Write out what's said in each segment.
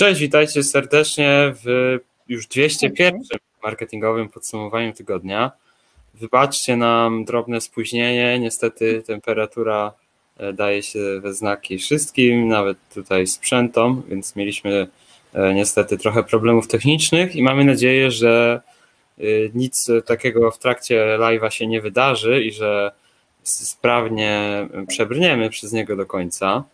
Cześć, witajcie serdecznie w już 201 marketingowym podsumowaniu tygodnia. Wybaczcie nam drobne spóźnienie, niestety temperatura e, daje się we znaki wszystkim, nawet tutaj sprzętom, więc mieliśmy e, niestety trochę problemów technicznych i mamy nadzieję, że e, nic takiego w trakcie live'a się nie wydarzy i że sprawnie przebrniemy przez niego do końca.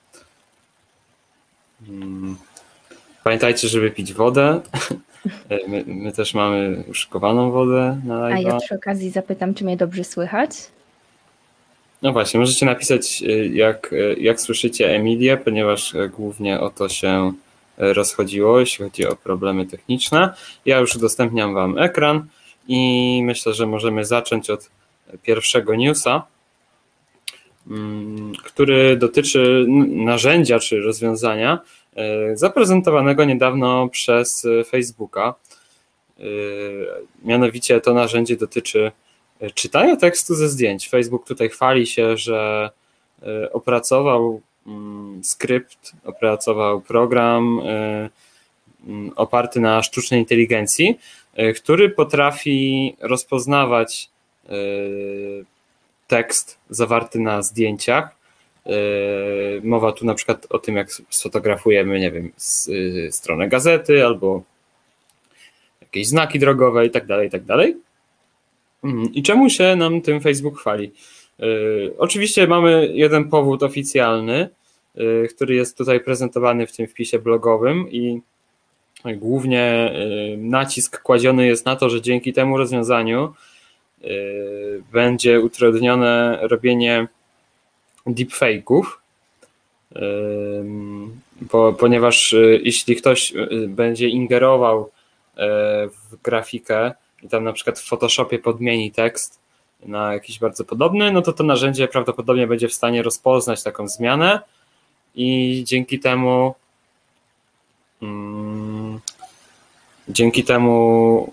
Pamiętajcie, żeby pić wodę. My, my też mamy uszykowaną wodę na live. A ja przy okazji zapytam, czy mnie dobrze słychać? No właśnie, możecie napisać, y, jak, y, jak słyszycie Emilię, ponieważ głównie o to się rozchodziło, jeśli chodzi o problemy techniczne. Ja już udostępniam Wam ekran i myślę, że możemy zacząć od pierwszego newsa, mm, który dotyczy narzędzia czy rozwiązania, E, zaprezentowanego niedawno przez e, Facebooka. E, mianowicie to narzędzie dotyczy czytania tekstu ze zdjęć. Facebook tutaj chwali się, że opracował mm, skrypt, opracował program mm, oparty na sztucznej inteligencji, który potrafi rozpoznawać tekst zawarty na zdjęciach mowa tu na przykład o tym, jak sfotografujemy, nie wiem, y, stronę gazety albo jakieś znaki drogowe i tak dalej, i tak dalej. Mm, I czemu się nam tym Facebook chwali? Yy, oczywiście mamy jeden powód oficjalny, yy, który jest tutaj prezentowany w tym wpisie blogowym i głównie nacisk kładziony jest na to, że dzięki temu rozwiązaniu będzie utrudnione robienie deepfake'ów, bo, ponieważ y, jeśli ktoś y, będzie ingerował e, w grafikę i tam na przykład w Photoshopie podmieni tekst na jakiś bardzo podobny, no to to narzędzie prawdopodobnie będzie w stanie rozpoznać taką zmianę i dzięki temu mm, dzięki temu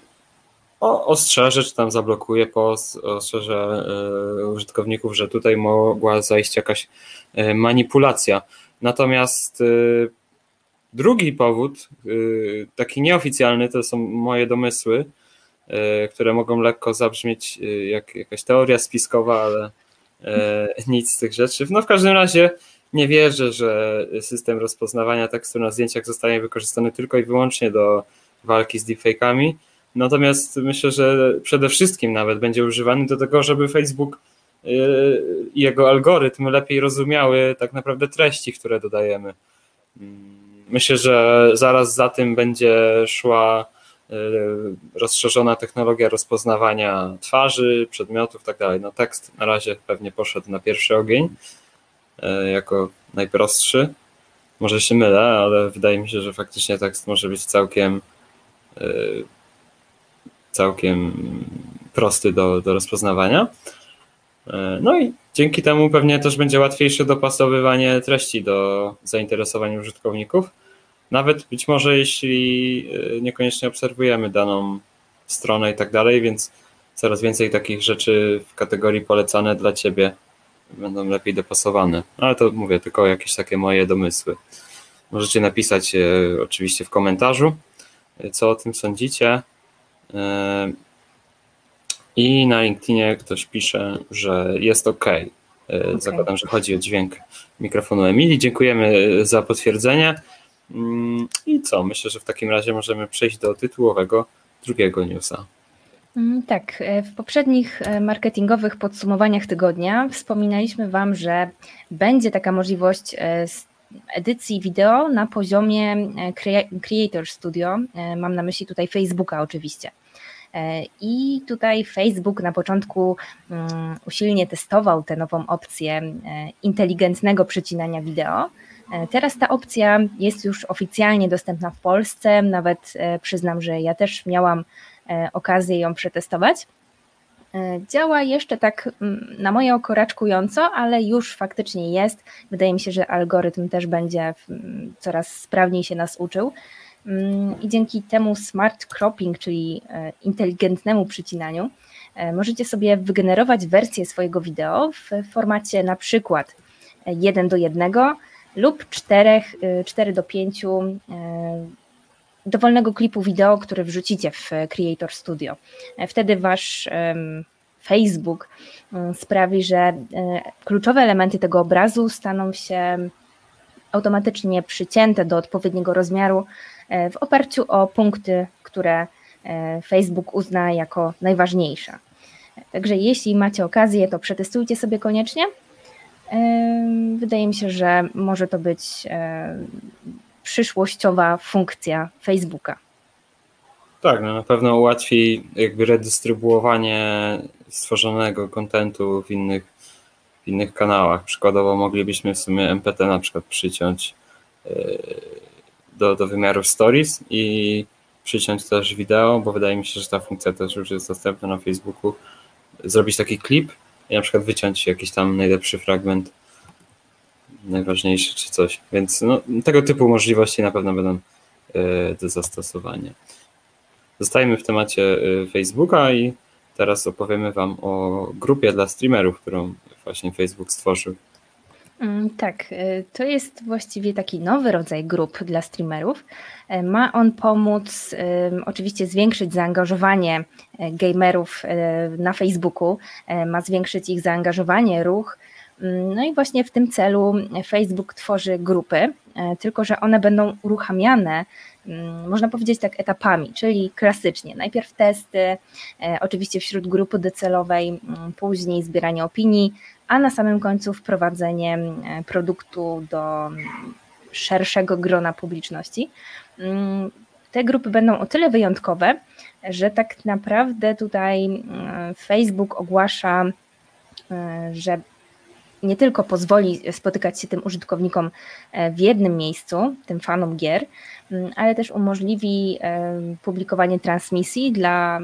ostrzeże, czy tam zablokuje post, ostrzeże e, użytkowników, że tutaj mogła zajść jakaś e, manipulacja. Natomiast e, drugi powód, taki nieoficjalny, to są moje domysły, które mogą lekko zabrzmieć jak jakaś teoria spiskowa, ale nic z tych rzeczy. No w każdym razie nie wierzę, że system rozpoznawania tekstu na zdjęciach zostanie wykorzystany tylko i wyłącznie do walki z deepfake'ami Natomiast myślę, że przede wszystkim nawet będzie używany do tego, żeby Facebook y, i jego algorytm lepiej rozumiały tak naprawdę treści, które dodajemy. Myślę, że zaraz za tym będzie szła y, rozszerzona technologia rozpoznawania twarzy, przedmiotów tak dalej. No tekst na razie pewnie poszedł na pierwszy ogień y, jako najprostszy. Może się mylę, ale wydaje mi się, że faktycznie tekst może być całkiem całkiem prosty do, do rozpoznawania. E, no i dzięki temu pewnie też będzie łatwiejsze dopasowywanie treści do zainteresowań użytkowników. Nawet być może jeśli e, niekoniecznie obserwujemy daną stronę i tak dalej, więc coraz więcej takich rzeczy w kategorii polecane dla Ciebie będą lepiej dopasowane. No, ale to mówię tylko jakieś takie moje domysły. Możecie napisać e, oczywiście w komentarzu, co o tym sądzicie. I na LinkedInie ktoś pisze, że jest OK. E, okay. Zakładam, że chodzi o dźwięk mikrofonu Emilii. Dziękujemy za potwierdzenie. I co? Myślę, że w takim razie możemy przejść do tytułowego drugiego newsa. Mm, tak, e, w poprzednich e, marketingowych podsumowaniach tygodnia wspominaliśmy Wam, że będzie taka możliwość edycji wideo na poziomie Creator Studio. Mam na myśli tutaj Facebooka oczywiście. E, I tutaj Facebook na początku mm, usilnie testował tę nową opcję e, inteligentnego przecinania wideo. E, teraz ta opcja jest już oficjalnie dostępna w Polsce. Nawet przyznam, że ja też miałam okazję ją przetestować. Działa jeszcze tak mm, na moje oko raczkująco, ale już faktycznie jest. Wydaje mi się, że algorytm też będzie mm, coraz sprawniej się nas uczył. Mm, i dzięki temu smart cropping, czyli e, inteligentnemu przycinaniu, e, możecie sobie wygenerować wersję swojego wideo w formacie na przykład 1 do 1 lub 4, 4 do 5 dowolnego klipu wideo, który wrzucicie w Creator Studio. Wtedy wasz Facebook sprawi, że kluczowe elementy tego obrazu staną się automatycznie przycięte do odpowiedniego rozmiaru w oparciu o punkty, które Facebook uzna jako najważniejsze. Także jeśli macie okazję, to przetestujcie sobie koniecznie. Wydaje mi się, że może to być przyszłościowa funkcja Facebooka. Tak, no na pewno ułatwi jakby redystrybuowanie stworzonego kontentu w innych, w innych kanałach. Przykładowo moglibyśmy w sumie MPT na przykład przyciąć do, do wymiaru stories i przyciąć też wideo, bo wydaje mi się, że ta funkcja też już jest dostępna na Facebooku zrobić taki klip i na przykład wyciąć jakiś tam najlepszy fragment, najważniejszy czy coś. Więc no, tego typu możliwości na pewno będą e, do zastosowania. Zostajemy w temacie e, Facebooka i teraz opowiemy Wam o grupie dla streamerów, którą właśnie Facebook stworzył. Mm, tak, y, to jest właściwie taki nowy rodzaj grup dla streamerów. Y, ma on pomóc oczywiście zwiększyć zaangażowanie y, gamerów na Facebooku, ma zwiększyć ich zaangażowanie, ruch. Mm, no i właśnie w tym celu Facebook tworzy grupy, tylko że one będą uruchamiane, mm, można powiedzieć tak etapami, czyli klasycznie. Najpierw testy, oczywiście wśród grupy docelowej, później zbieranie opinii, a na samym końcu wprowadzenie e, produktu do szerszego grona publiczności. Mm, te grupy będą o tyle wyjątkowe, że tak naprawdę tutaj mm, Facebook ogłasza, e, że nie tylko pozwoli spotykać się tym użytkownikom e, w jednym miejscu, tym fanom gier, mm, ale też umożliwi publikowanie transmisji dla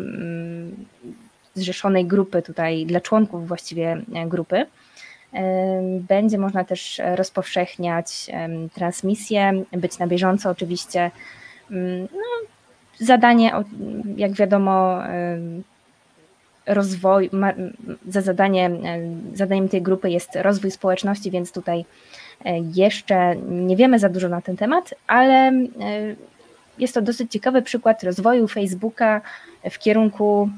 zrzeszonej grupy tutaj, dla członków właściwie e, grupy. Będzie można też rozpowszechniać transmisje, być na bieżąco oczywiście. Mm, no, zadanie, jak wiadomo, rozwój, za zadanie, zadaniem tej grupy jest rozwój społeczności, więc tutaj e, jeszcze nie wiemy za dużo na ten temat, ale e, jest to dosyć ciekawy przykład rozwoju Facebooka w kierunku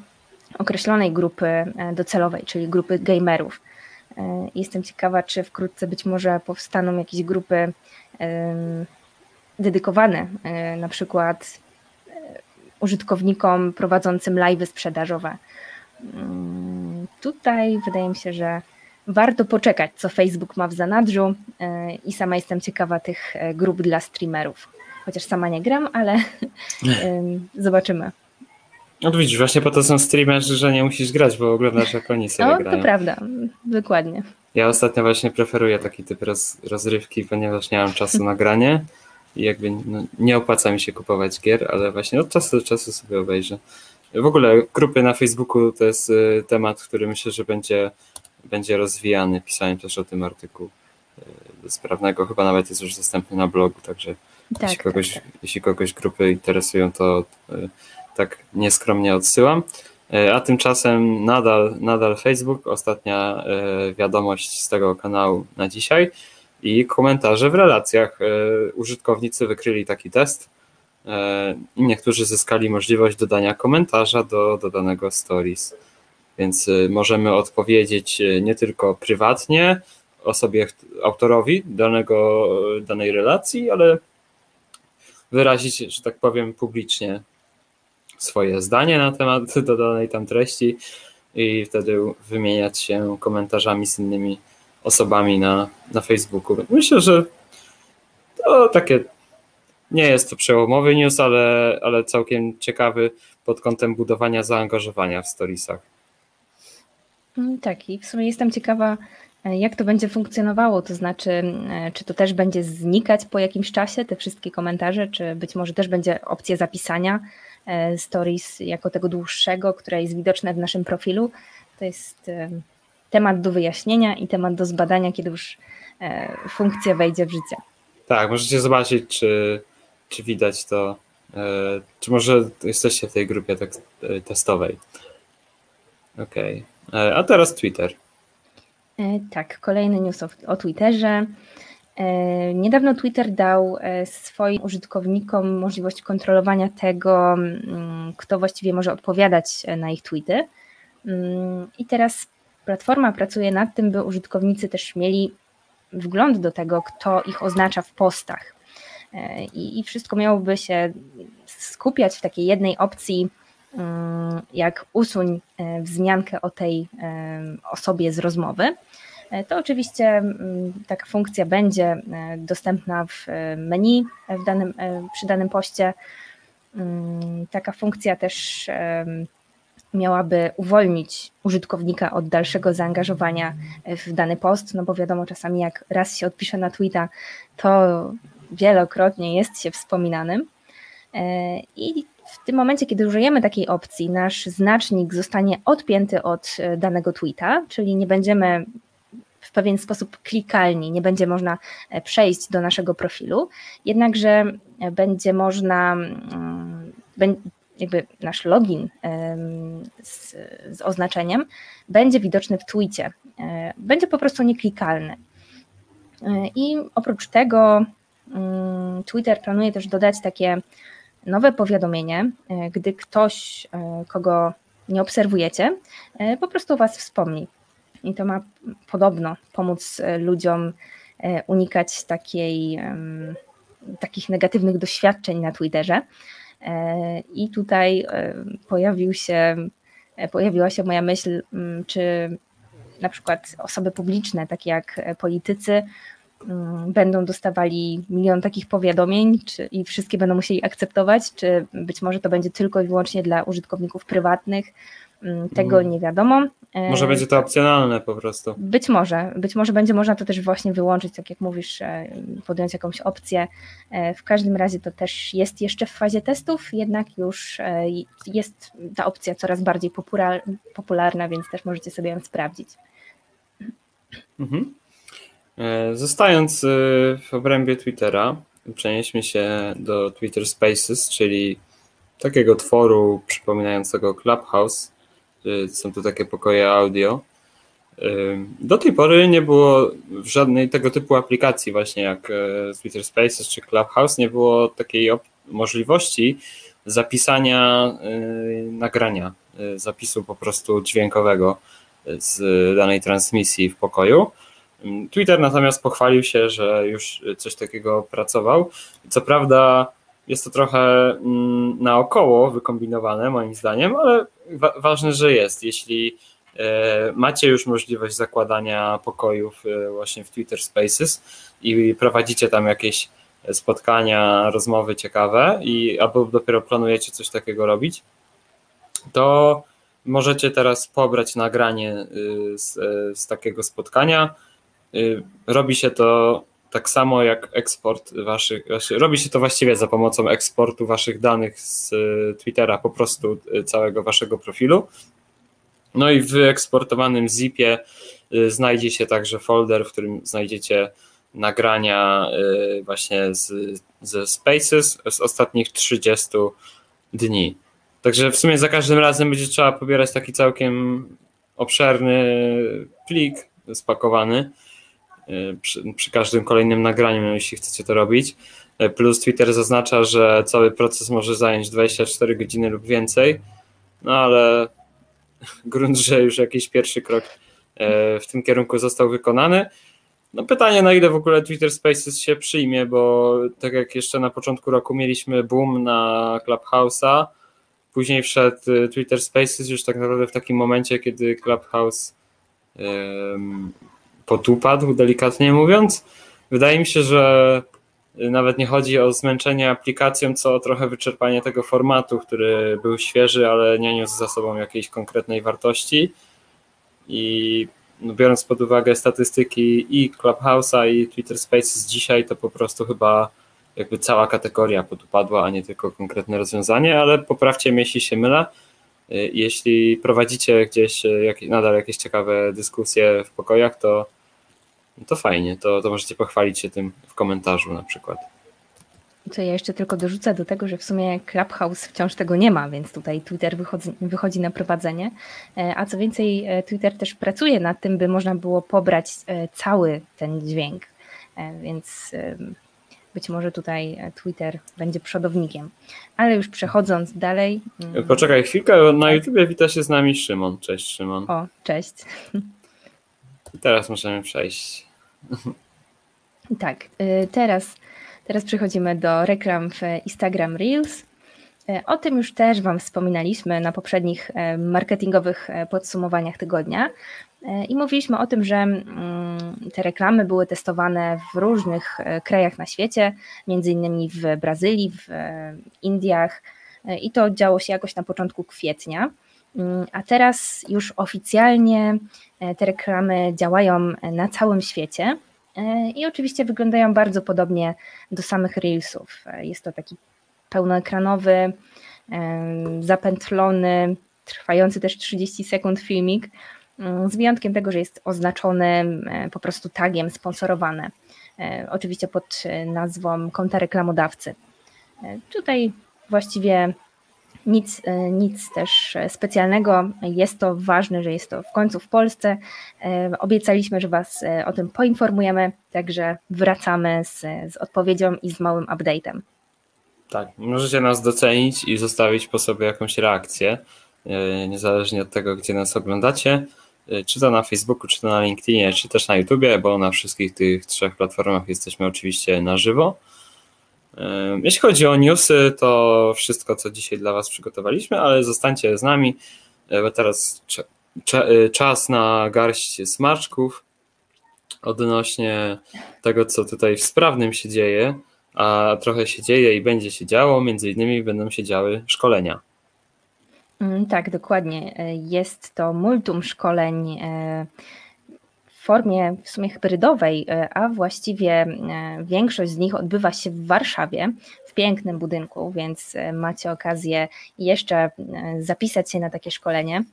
określonej grupy e, docelowej, czyli grupy gamerów. E, jestem ciekawa, czy wkrótce być może powstaną jakieś grupy dedykowane e, na przykład użytkownikom prowadzącym live sprzedażowe. Mm, tutaj wydaje mi się, że warto poczekać, co Facebook ma w zanadrzu i sama jestem ciekawa tych grup dla streamerów. Chociaż sama nie gram, ale zobaczymy. No to widzisz, właśnie po to są streamerzy, że nie musisz grać, bo oglądasz jak oni sobie no, grają. to prawda, dokładnie. Ja ostatnio właśnie preferuję taki typ roz, rozrywki, ponieważ nie mam czasu na granie i jakby no, nie opłaca mi się kupować gier, ale właśnie od czasu do czasu sobie obejrzę. W ogóle grupy na Facebooku to jest y, temat, który myślę, że będzie, będzie rozwijany. Pisałem też o tym artykuł y, sprawnego, chyba nawet jest już dostępny na blogu, także tak, jeśli, kogoś, tak, tak. jeśli kogoś grupy interesują, to y, tak nieskromnie odsyłam. A tymczasem nadal, nadal Facebook, ostatnia wiadomość z tego kanału na dzisiaj i komentarze w relacjach. Użytkownicy wykryli taki test niektórzy zyskali możliwość dodania komentarza do dodanego stories. Więc możemy odpowiedzieć nie tylko prywatnie osobie, autorowi danego, danej relacji, ale wyrazić, że tak powiem, publicznie swoje zdanie na temat dodanej tam treści i wtedy wymieniać się komentarzami z innymi osobami na, na Facebooku. Myślę, że to takie nie jest to przełomowy news, ale, ale całkiem ciekawy pod kątem budowania zaangażowania w storiesach. Mm, tak, i w sumie jestem ciekawa, e, jak to będzie funkcjonowało, to znaczy, e, czy to też będzie znikać po jakimś czasie, te wszystkie komentarze, czy być może też będzie opcja zapisania E, stories jako tego dłuższego, które jest widoczne w naszym profilu. To jest temat do wyjaśnienia i temat do zbadania, kiedy już funkcja wejdzie w życie. Tak, możecie zobaczyć, czy, czy widać to, czy może jesteście w tej grupie tak, testowej. Okej, okay. a teraz Twitter. Tak, kolejny news o, o Twitterze. Niedawno Twitter dał swoim użytkownikom możliwość kontrolowania tego, mm, kto właściwie może odpowiadać na ich tweety. Mm, I teraz platforma pracuje nad tym, by użytkownicy też mieli wgląd do tego, kto ich oznacza w postach. E, I, i wszystko miałoby się skupiać w takiej jednej opcji, mm, jak usuń e, wzmiankę o tej e, osobie z rozmowy. To oczywiście taka funkcja będzie dostępna w menu w danym, przy danym poście. Mm, taka funkcja też miałaby uwolnić użytkownika od dalszego zaangażowania w dany post, no bo wiadomo, czasami jak raz się odpisze na tweeta, to wielokrotnie jest się wspominanym. E, I w tym momencie, kiedy użyjemy takiej opcji, nasz znacznik zostanie odpięty od e, danego tweeta, czyli nie będziemy w pewien sposób klikalni, nie będzie można e, przejść do naszego profilu, jednakże będzie można, mm, jakby nasz login z, z oznaczeniem będzie widoczny w tweetie, będzie po prostu nieklikalny. I oprócz tego Twitter planuje też dodać takie nowe powiadomienie, e, gdy ktoś, e, kogo nie obserwujecie, e, po prostu Was wspomni. I to ma podobno pomóc ludziom unikać takiej, takich negatywnych doświadczeń na Twitterze. I tutaj pojawił się, pojawiła się moja myśl, mm, czy na przykład osoby publiczne, takie jak politycy, Mm, będą dostawali milion takich powiadomień czy, i wszystkie będą musieli akceptować, czy być może to będzie tylko i wyłącznie dla użytkowników prywatnych. Mm, tego mm. nie wiadomo. Może będzie to opcjonalne po prostu. Być może, być może będzie można to też właśnie wyłączyć, tak jak mówisz, e, podjąć jakąś opcję. E, w każdym razie to też jest jeszcze w fazie testów, jednak już e, jest ta opcja coraz bardziej popularna, więc też możecie sobie ją sprawdzić. Mhm. E, zostając e, w obrębie Twittera, przenieśmy się do Twitter Spaces, czyli takiego tworu przypominającego Clubhouse. Są to takie pokoje audio. E, do tej pory nie było w żadnej tego typu aplikacji, właśnie jak Twitter Spaces czy Clubhouse, nie było takiej możliwości zapisania nagrania, zapisu po prostu dźwiękowego z danej transmisji w pokoju. Twitter natomiast pochwalił się, że już coś takiego pracował. Co prawda jest to trochę mm, naokoło wykombinowane moim zdaniem, ale wa ważne, że jest. Jeśli e, macie już możliwość zakładania pokojów e, właśnie w Twitter Spaces i prowadzicie tam jakieś spotkania, rozmowy ciekawe i albo dopiero planujecie coś takiego robić, to możecie teraz pobrać nagranie y, z, e, z takiego spotkania, robi się to tak samo jak eksport waszych, robi się to właściwie za pomocą eksportu waszych danych z y, Twittera, po prostu y, całego waszego profilu. No i w eksportowanym zipie znajdzie się także folder, w którym znajdziecie nagrania właśnie z, ze Spaces z ostatnich 30 dni. Także w sumie za każdym razem będzie trzeba pobierać taki całkiem obszerny plik spakowany przy, przy, każdym kolejnym nagraniu, jeśli chcecie to robić. E, plus Twitter zaznacza, że cały proces może zająć 24 godziny lub więcej, no ale grunt, że już jakiś pierwszy krok e, w tym kierunku został wykonany. No pytanie, na ile w ogóle Twitter Spaces się przyjmie, bo tak jak jeszcze na początku roku mieliśmy boom na Clubhouse'a, później wszedł Twitter Spaces już tak naprawdę w takim momencie, kiedy Clubhouse potupadł, delikatnie mówiąc. Wydaje mi się, że nawet nie chodzi o zmęczenie aplikacją, co o trochę wyczerpanie tego formatu, który był świeży, ale nie niósł za sobą jakiejś konkretnej wartości. I no, biorąc pod uwagę statystyki i Clubhouse'a, i Twitter Spaces dzisiaj, to po prostu chyba jakby cała kategoria podupadła, a nie tylko konkretne rozwiązanie, ale poprawcie mnie, jeśli się mylę. Jeśli prowadzicie gdzieś nadal jakieś ciekawe dyskusje w pokojach, to no to fajnie, to, to możecie pochwalić się tym w komentarzu na przykład. Co ja jeszcze tylko dorzucę do tego, że w sumie Clubhouse wciąż tego nie ma, więc tutaj Twitter wychodzi, wychodzi na prowadzenie. E, a co więcej, e, Twitter też pracuje nad tym, by można było pobrać e, cały ten dźwięk. więc być może tutaj Twitter będzie przodownikiem. Ale już przechodząc dalej. Mm, Poczekaj chwilkę, na tak. YouTubie wita się z nami Szymon. Cześć Szymon. O, cześć. Teraz możemy przejść. Tak, teraz, teraz przechodzimy do reklam w Instagram Reels. E, o tym już też Wam wspominaliśmy na poprzednich e, marketingowych podsumowaniach tygodnia i mówiliśmy o tym, że mm, te reklamy były testowane w różnych krajach na świecie, między innymi w Brazylii, w Indiach i to działo się jakoś na początku kwietnia. Mm, a teraz już oficjalnie te reklamy działają na całym świecie i oczywiście wyglądają bardzo podobnie do samych Reelsów. Jest to taki pełnoekranowy, zapętlony, trwający też 30 sekund filmik, mm, z wyjątkiem tego, że jest oznaczony po prostu tagiem sponsorowane, e, oczywiście pod nazwą konta reklamodawcy. E, tutaj właściwie nic, e, nic też specjalnego. Jest to ważne, że jest to w końcu w Polsce. Obiecaliśmy, że Was o tym poinformujemy, także wracamy z, z odpowiedzią i z małym update'em. Tak, możecie nas docenić i zostawić po sobie jakąś reakcję, e, niezależnie od tego, gdzie nas oglądacie, e, czy to na Facebooku, czy to na LinkedInie, czy też na YouTubie, bo na wszystkich tych trzech platformach jesteśmy oczywiście na żywo. E, jeśli chodzi o newsy, to wszystko, co dzisiaj dla Was przygotowaliśmy, ale zostańcie z nami, bo teraz czas na garść smaczków odnośnie tego, co tutaj w sprawnym się dzieje a trochę się dzieje i będzie się działo, między innymi będą się działy szkolenia. Mm, tak, dokładnie. Jest to multum szkoleń e, formie w sumie hybrydowej, e, a właściwie e, większość z nich odbywa się w Warszawie, w pięknym budynku, więc e, macie okazję jeszcze zapisać się na takie szkolenie.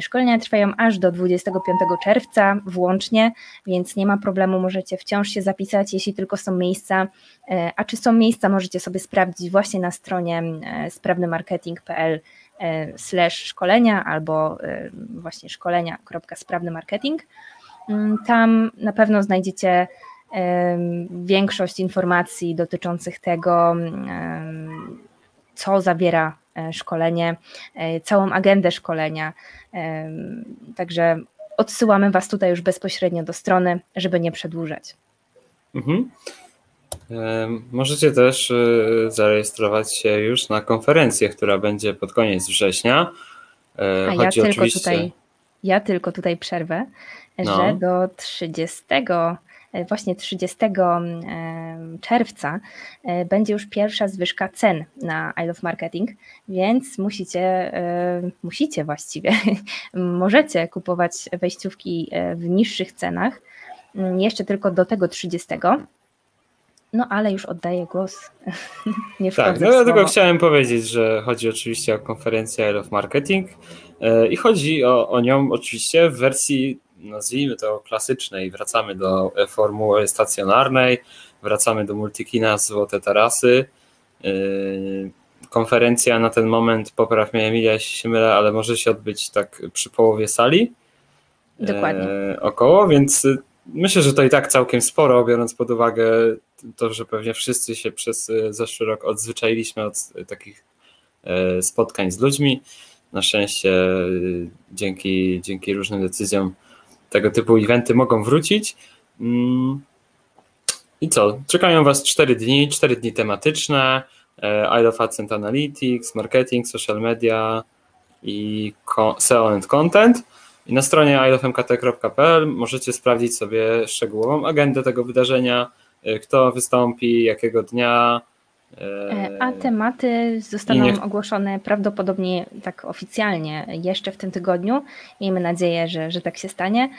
Szkolenia trwają aż do 25 czerwca włącznie, więc nie ma problemu, możecie wciąż się zapisać, jeśli tylko są miejsca. A czy są miejsca, możecie sobie sprawdzić właśnie na stronie sprawnymarketing.pl slash szkolenia albo właśnie szkolenia.sprawnymarketing. Mm, tam na pewno znajdziecie większość informacji dotyczących tego, co zawiera e, szkolenie, e, całą agendę szkolenia. Także odsyłamy Was tutaj już bezpośrednio do strony, żeby nie przedłużać. Mhm. Możecie też e, zarejestrować się już na konferencję, która będzie pod koniec września. A ja tylko, oczywiście... tutaj, ja tylko tutaj przerwę, no. że do 30 E, właśnie 30 czerwca e, będzie już pierwsza zwyżka cen na I Love Marketing, więc musicie, e, musicie właściwie, możecie kupować wejściówki w niższych cenach, mm, jeszcze tylko do tego 30. No ale już oddaję głos. Nie tak, no ja tylko chciałem powiedzieć, że chodzi oczywiście o konferencję I Love Marketing i chodzi o, o nią oczywiście w wersji nazwijmy to klasycznej, wracamy do formuły stacjonarnej, wracamy do multikina Złote Tarasy. Yy, konferencja na ten moment, popraw mnie Emilia, jeśli się mylę, ale może się odbyć tak przy połowie sali. Dokładnie. Yy, około, więc myślę, że to i tak całkiem sporo, biorąc pod uwagę to, że pewnie wszyscy się przez zeszły rok odzwyczailiśmy od takich spotkań z ludźmi. Na szczęście dzięki, dzięki różnym decyzjom tego typu eventy mogą wrócić. Mm. I co? Czekają Was 4 dni, 4 dni tematyczne, e, I Love AdSense Analytics, Marketing, Social Media i SEO and Content. I na stronie ilovemkt.pl możecie sprawdzić sobie szczegółową agendę tego wydarzenia, e, kto wystąpi, jakiego dnia, E, a tematy zostaną niech... ogłoszone prawdopodobnie tak oficjalnie jeszcze w tym tygodniu. Miejmy nadzieję, że, że tak się stanie.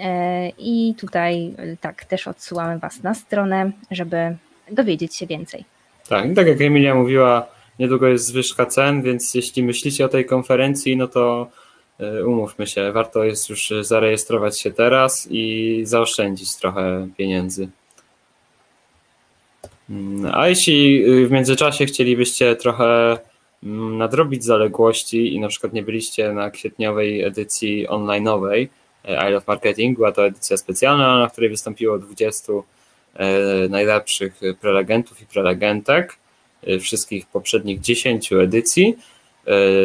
E, I tutaj tak też odsyłamy Was na stronę, żeby dowiedzieć się więcej. Tak, tak jak Emilia mówiła, niedługo jest zwyżka cen, więc jeśli myślicie o tej konferencji, no to e, umówmy się, warto jest już zarejestrować się teraz i zaoszczędzić trochę pieniędzy. Mm, a jeśli y, w międzyczasie chcielibyście trochę mm, nadrobić zaległości i na przykład nie byliście na kwietniowej edycji online'owej e, I Love Marketing, była to edycja specjalna, na której wystąpiło 20 najlepszych prelegentów i prelegentek wszystkich poprzednich 10 edycji.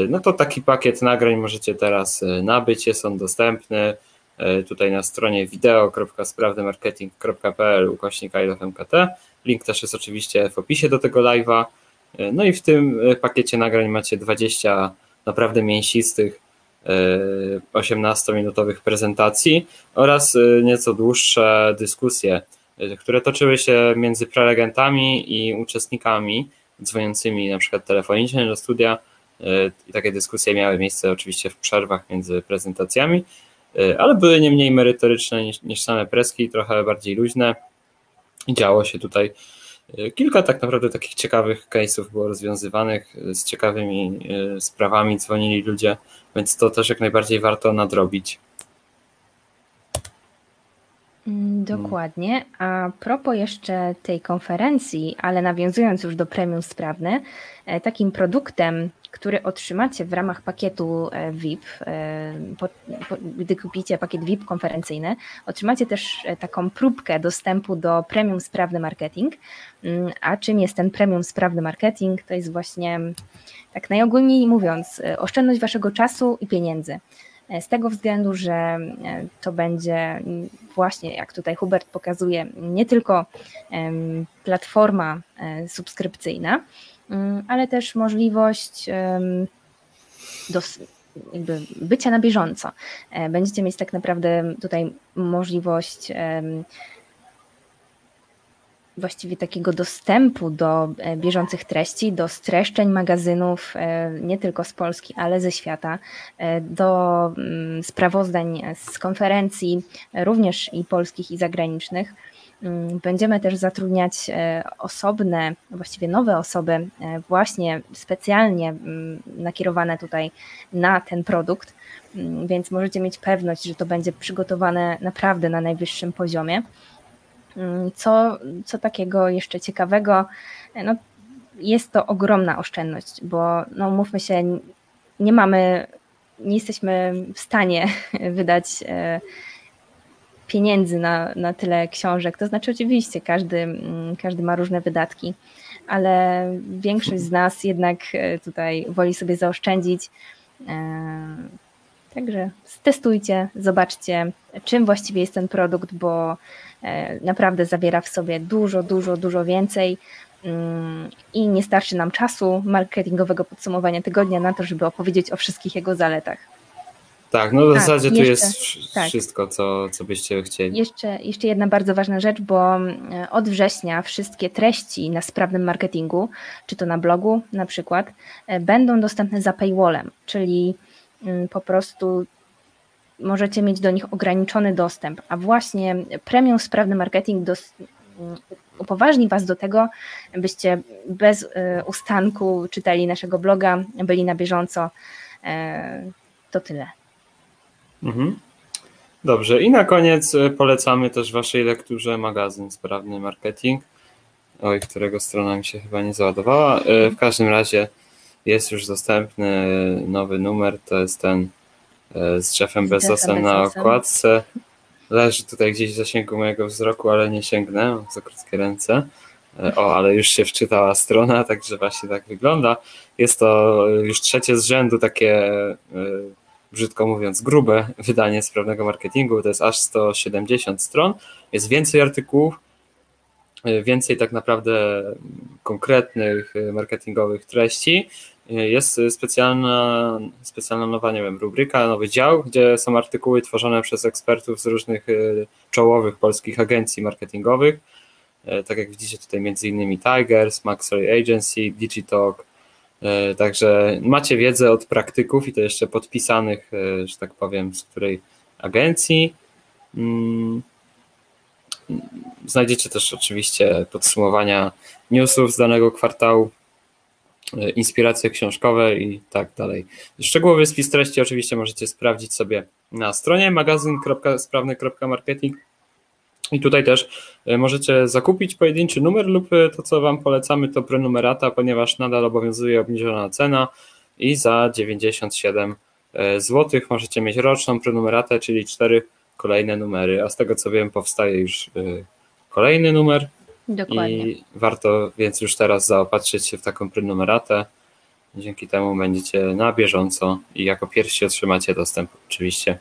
No to taki pakiet nagrań możecie teraz nabyć, jest on dostępny tutaj na stronie wideo.sprawnymarketing.pl ukośnik MKT. Link też jest oczywiście w opisie do tego live'a. No i w tym pakiecie nagrań macie 20 naprawdę mięsistych 18-minutowych prezentacji oraz nieco dłuższe dyskusje, które toczyły się między prelegentami i uczestnikami dzwoniącymi na przykład telefonicznie do studia. I takie dyskusje miały miejsce oczywiście w przerwach między prezentacjami, ale były nie mniej merytoryczne niż, niż same preski, trochę bardziej luźne. Działo się tutaj Kilka tak naprawdę takich ciekawych case'ów było rozwiązywanych, z ciekawymi e, sprawami dzwonili ludzie, więc to też jak najbardziej warto nadrobić. Mm, dokładnie. A propos jeszcze tej konferencji, ale nawiązując już do premium sprawne, e, takim produktem, który otrzymacie w ramach pakietu e, VIP, e, gdy kupicie pakiet VIP konferencyjny, otrzymacie też taką próbkę dostępu do premium sprawny marketing. Mm, a czym jest ten premium sprawny marketing? To jest właśnie, tak najogólniej mówiąc, oszczędność waszego czasu i pieniędzy. Z tego względu, że e, to będzie właśnie, jak tutaj Hubert pokazuje, nie tylko platforma e, subskrypcyjna, mm, ale też możliwość bycia na bieżąco. E, będziecie mieć tak naprawdę tutaj możliwość właściwie takiego dostępu do e, bieżących treści, do streszczeń magazynów e, nie tylko z Polski, ale ze świata, e, do mm, sprawozdań z konferencji, również i polskich, i zagranicznych. Mm, będziemy też zatrudniać osobne, właściwie nowe osoby, właśnie specjalnie mm, nakierowane tutaj na ten produkt, więc możecie mieć pewność, że to będzie przygotowane naprawdę na najwyższym poziomie. Mm, co, co takiego jeszcze ciekawego? No, jest to ogromna oszczędność, bo no, mówmy się, nie mamy, nie jesteśmy w stanie wydać e, pieniędzy na, na tyle książek. To znaczy, oczywiście, każdy, mm, każdy ma różne wydatki, ale większość z nas jednak e, tutaj woli sobie zaoszczędzić. E, także testujcie, zobaczcie, czym właściwie jest ten produkt, bo E, naprawdę zawiera w sobie dużo, dużo, dużo więcej mm, i nie starczy nam czasu marketingowego podsumowania tygodnia na to, żeby opowiedzieć o wszystkich jego zaletach. Tak, no w tak, zasadzie jeszcze, tu jest tak. wszystko, co, co byście chcieli. Jeszcze, jeszcze jedna bardzo ważna rzecz, bo mm, od września wszystkie treści na sprawnym marketingu, czy to na blogu na przykład, e, będą dostępne za paywallem, czyli po prostu możecie mieć do nich ograniczony dostęp, a właśnie premium sprawny marketing dos, upoważni Was do tego, byście bez y, ustanku czytali naszego bloga, byli na bieżąco. To tyle. Mhm. Dobrze, i na koniec y, polecamy też Waszej lekturze magazyn Sprawny Marketing, oj, którego strona mi się chyba nie załadowała. Y, w każdym razie jest już dostępny nowy numer, to jest ten E, z Jeffem Bezosem na okładce. Leży tutaj gdzieś w zasięgu mojego wzroku, ale nie sięgnę, mam za krótkie ręce. E, o, ale już się wczytała strona, także właśnie tak wygląda. Jest to już trzecie z rzędu takie, e, brzydko mówiąc, grube wydanie sprawnego marketingu. To jest aż 170 stron. Jest więcej artykułów, więcej tak naprawdę konkretnych marketingowych treści jest specjalna, specjalna nowa, nie wiem, rubryka, nowy dział, gdzie są artykuły tworzone przez ekspertów z różnych y, czołowych polskich agencji marketingowych. Tak jak widzicie tutaj między innymi Tigers, Maxwell Agency, Digitalk. Także macie wiedzę od praktyków i to jeszcze podpisanych, że tak powiem, z której agencji. Znajdziecie też oczywiście podsumowania newsów z danego kwartału E, inspiracje książkowe i tak dalej. Szczegółowy spis treści oczywiście możecie sprawdzić sobie na stronie magazyn.sprawny.marketing i tutaj też e, możecie zakupić pojedynczy numer lub e, to, co Wam polecamy, to prenumerata, ponieważ nadal obowiązuje obniżona cena i za 97 zł możecie mieć roczną prenumeratę, czyli cztery kolejne numery, a z tego co wiem powstaje już kolejny numer. Dokładnie. I warto więc już teraz zaopatrzyć się w taką prenumeratę. Dzięki temu będziecie na bieżąco i jako pierwsi otrzymacie dostęp oczywiście.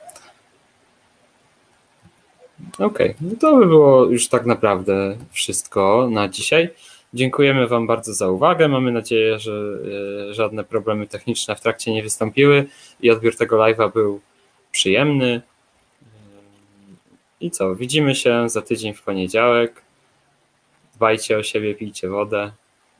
Okej, okay. no to by było już tak naprawdę wszystko na dzisiaj. Dziękujemy Wam bardzo za uwagę. Mamy nadzieję, że e, żadne problemy techniczne w trakcie nie wystąpiły i odbiór tego live'a był przyjemny. I co? Widzimy się za tydzień w poniedziałek. Dbajcie o siebie, pijcie wodę.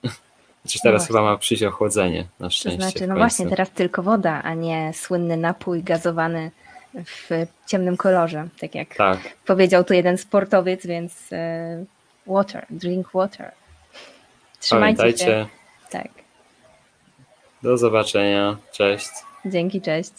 Znaczy teraz no chyba ma przyjść ochłodzenie na szczęście. To znaczy, no właśnie, teraz tylko woda, a nie słynny napój gazowany w ciemnym kolorze, tak jak tak. powiedział tu jeden sportowiec, więc e, water, drink water. Trzymajcie Pamiętajcie. się. Tak. Do zobaczenia. Cześć. Dzięki, cześć.